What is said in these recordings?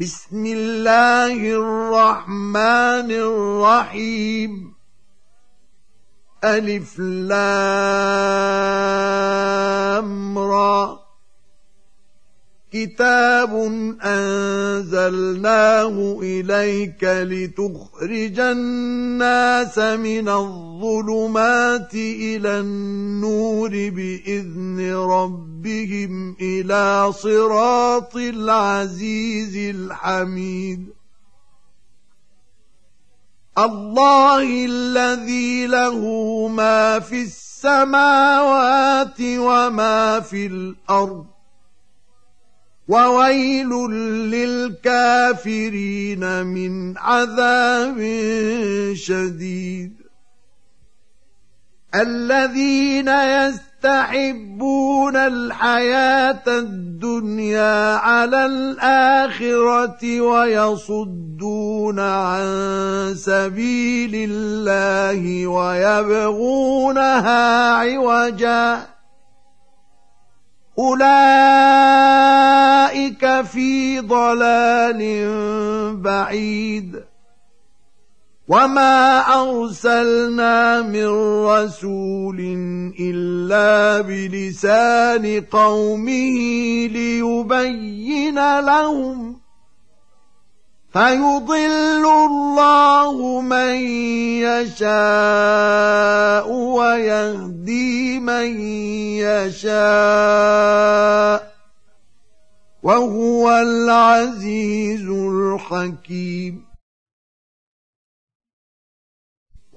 بسم الله الرحمن الرحيم. ألف لام را. كتاب أنزلناه إليك لتخرج الناس من الظلمات إلى النور بإذن ربهم إلى صراط العزيز الحميد الله الذي له ما في السماوات وما في الأرض وويل للكافرين من عذاب شديد. الذين يستحبون الحياة الدنيا على الآخرة ويصدون عن سبيل الله ويبغونها عوجا. أولئك في ضلال بعيد. وما أرسلنا من رسول إلا بلسان قومه ليبين لهم فيضل الله من يشاء ويهدي من يشاء وهو العزيز الحكيم.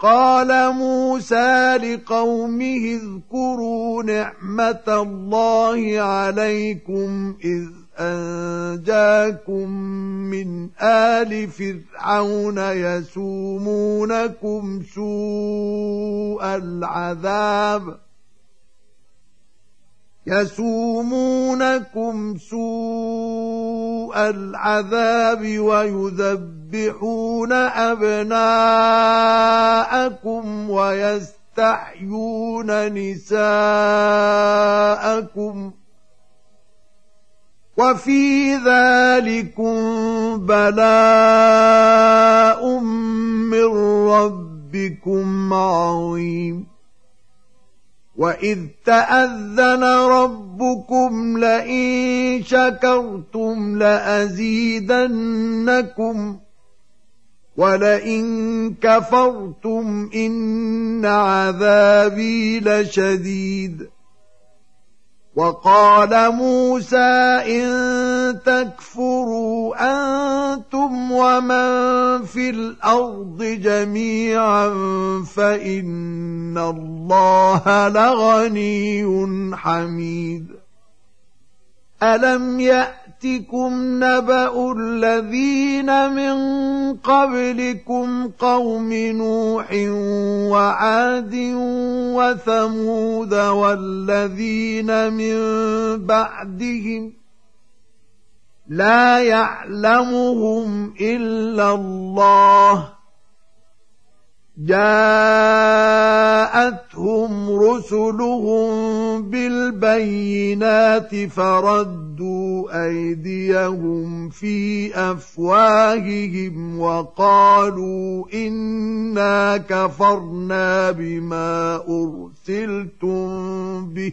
قال موسى لقومه اذكروا نعمة الله عليكم إذ أنجاكم من آل فرعون يسومونكم سوء العذاب يسومونكم سوء العذاب ويذبحون أبناءكم ويستحيون نساءكم وفي ذلكم بلاء من ربكم عظيم واذ تاذن ربكم لئن شكرتم لازيدنكم ولئن كفرتم ان عذابي لشديد وقال موسى ان تكفروا أنتم ومن في الأرض جميعا فإن الله لغني حميد. ألم يأتكم نبأ الذين من قبلكم قوم نوح وعاد وثمود والذين من بعدهم لا يعلمهم إلا الله. جاءتهم رسلهم بالبينات فردوا أيديهم في أفواههم وقالوا إنا كفرنا بما أرسلتم به.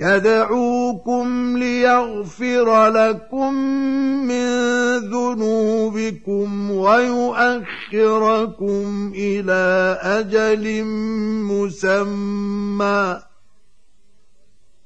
يدعوكم ليغفر لكم من ذنوبكم ويؤخركم إلى أجل مسمى.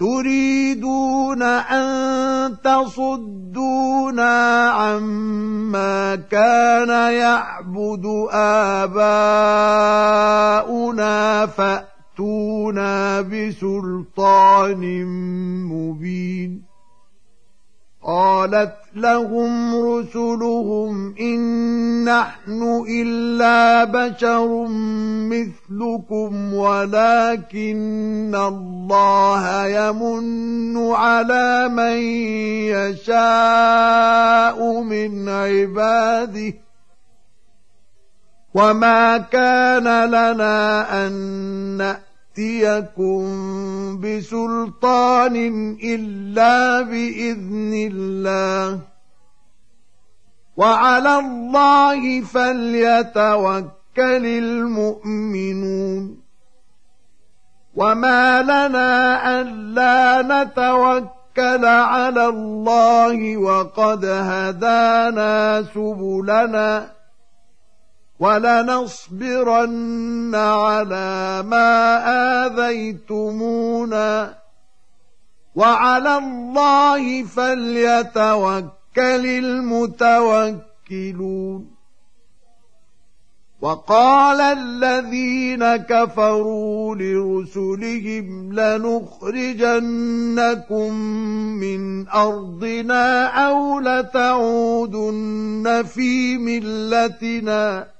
تريدون أن تصدونا عما كان يعبد آباؤنا فأتونا بسلطان مبين. قالت لهم رسلهم إن نحن إلا بشر مثلكم ولكن الله يمن على من يشاء من عباده وما كان لنا أن نأتي يأتيكم بسلطان إلا بإذن الله. وعلى الله فليتوكل المؤمنون. وما لنا ألا نتوكل على الله وقد هدانا سبلنا. ولنصبرن على ما آذيتمونا. وعلى الله فليتوكل المتوكلون. وقال الذين كفروا لرسلهم لنخرجنكم من أرضنا أو لتعودن في ملتنا.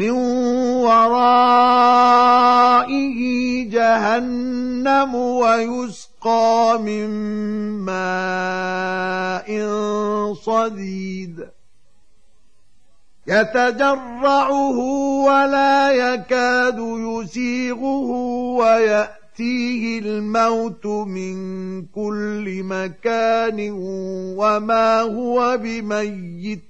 من ورائه جهنم ويسقى من ماء صديد. يتجرعه ولا يكاد يسيغه ويأتيه الموت من كل مكان وما هو بميت.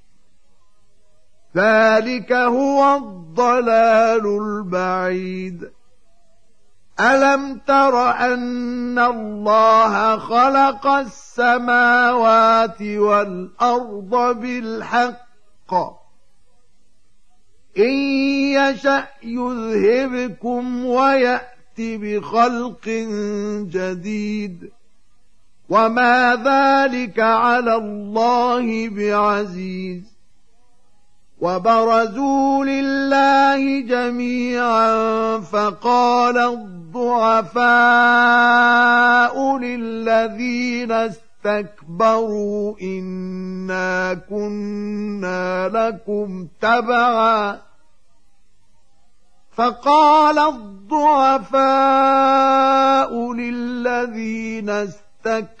ذلك هو الضلال البعيد. ألم تر أن الله خلق السماوات والأرض بالحق؟ إن يشأ يذهبكم ويأت بخلق جديد. وما ذلك على الله بعزيز. وبرزوا لله جميعا فقال الضعفاء للذين استكبروا إنا كنا لكم تبعا. فقال الضعفاء للذين استكبروا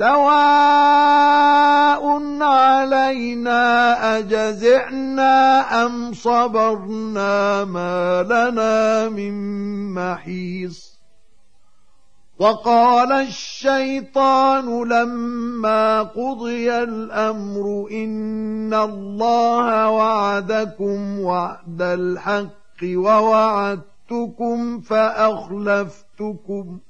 سواء علينا أجزعنا أم صبرنا ما لنا من محيص. وقال الشيطان لما قضي الأمر إن الله وعدكم وعد الحق ووعدتكم فأخلفتكم ۖ.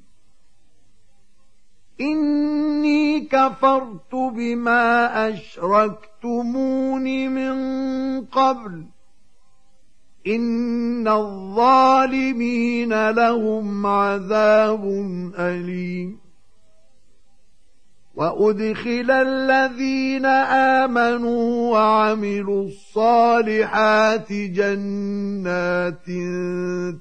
إني كفرت بما أشركتمون من قبل. إن الظالمين لهم عذاب أليم. وأدخل الذين آمنوا وعملوا الصالحات جنات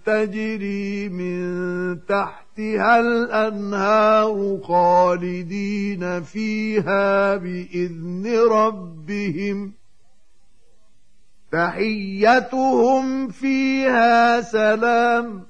تجري من تحت تحتها الأنهار خالدين فيها بإذن ربهم. تحيتهم فيها سلام.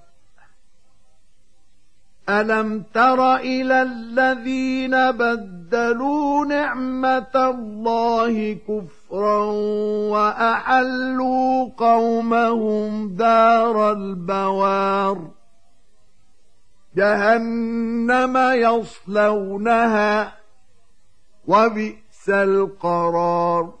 ألم تر إلى الذين بدلوا نعمة الله كفرا وأحلوا قومهم دار البوار؟ جهنم يصلونها وبئس القرار.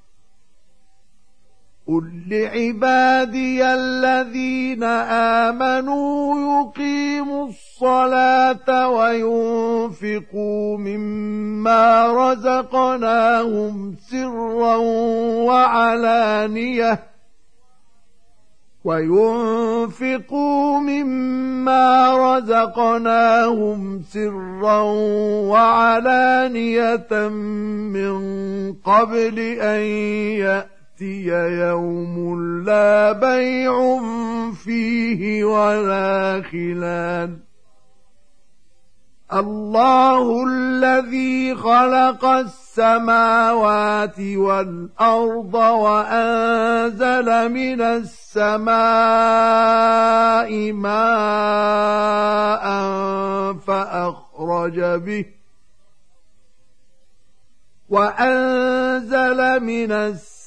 قل لعبادي الذين امنوا يقيموا الصلاه وينفقوا مما رزقناهم سرا وعلانيه وينفقوا مما رزقناهم سرا وعلانيه من قبل ان ياتي يأتي يوم لا بيع فيه ولا خلال. الله الذي خلق السماوات والأرض وأنزل من السماء ماء فأخرج به وأنزل من السماء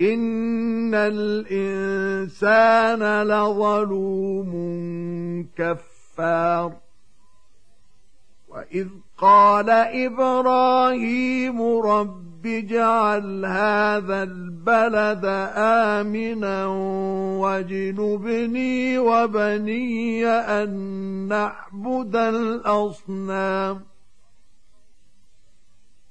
ان الانسان لظلوم كفار واذ قال إبراهيم رب اجعل هذا البلد آمنا واجنبني وبني أن نعبد الأصنام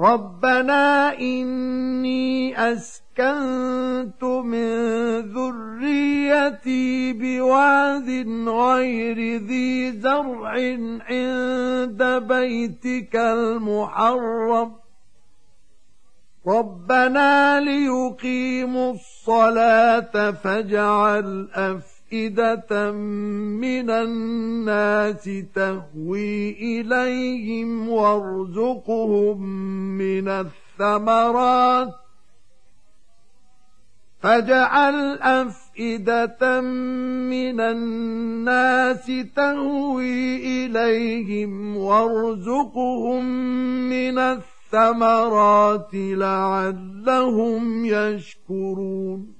ربنا اني اسكنت من ذريتي بواد غير ذي زرع عند بيتك المحرم ربنا ليقيموا الصلاه فاجعل افئده أفئدة من الناس تهوي إليهم وارزقهم من الثمرات. فاجعل أفئدة من الناس تهوي إليهم وارزقهم من الثمرات لعلهم يشكرون.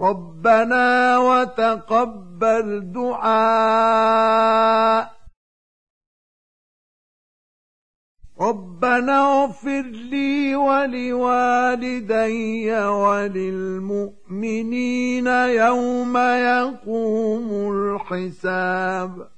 ربنا وتقبل دعاء. ربنا اغفر لي ولوالدي وللمؤمنين يوم يقوم الحساب.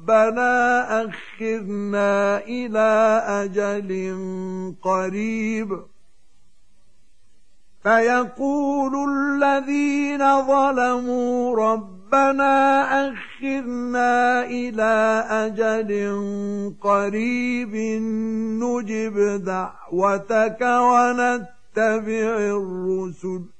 ربنا أخذنا إلى أجل قريب. فيقول الذين ظلموا ربنا أخذنا إلى أجل قريب نجب دعوتك ونتبع الرسل.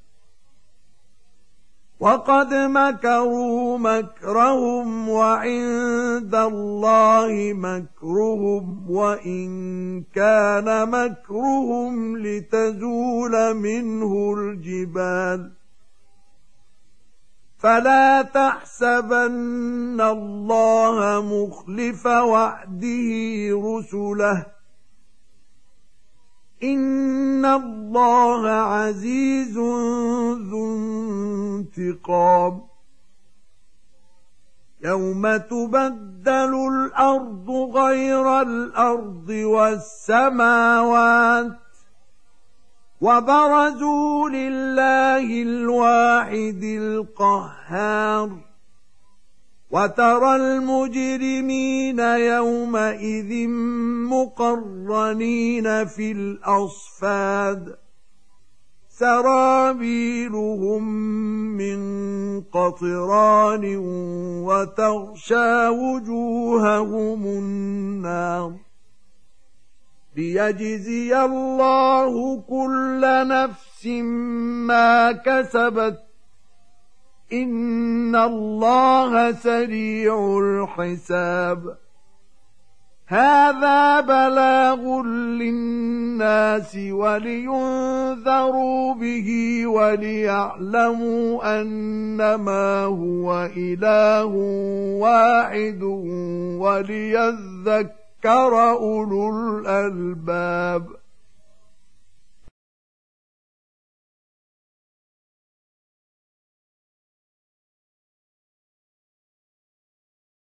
وقد مكروا مكرهم وعند الله مكرهم وإن كان مكرهم لتزول منه الجبال. فلا تحسبن الله مخلف وعده رسله. إن الله عزيز ذو انتقام يوم تبدل الأرض غير الأرض والسماوات وبرزوا لله الواحد القهار وترى المجرمين يومئذ مقرنين في الأصفاد. سرابيلهم من قطران وتغشى وجوههم النار. ليجزي الله كل نفس ما كسبت ان الله سريع الحساب هذا بلاغ للناس ولينذروا به وليعلموا انما هو اله واحد وليذكر اولو الالباب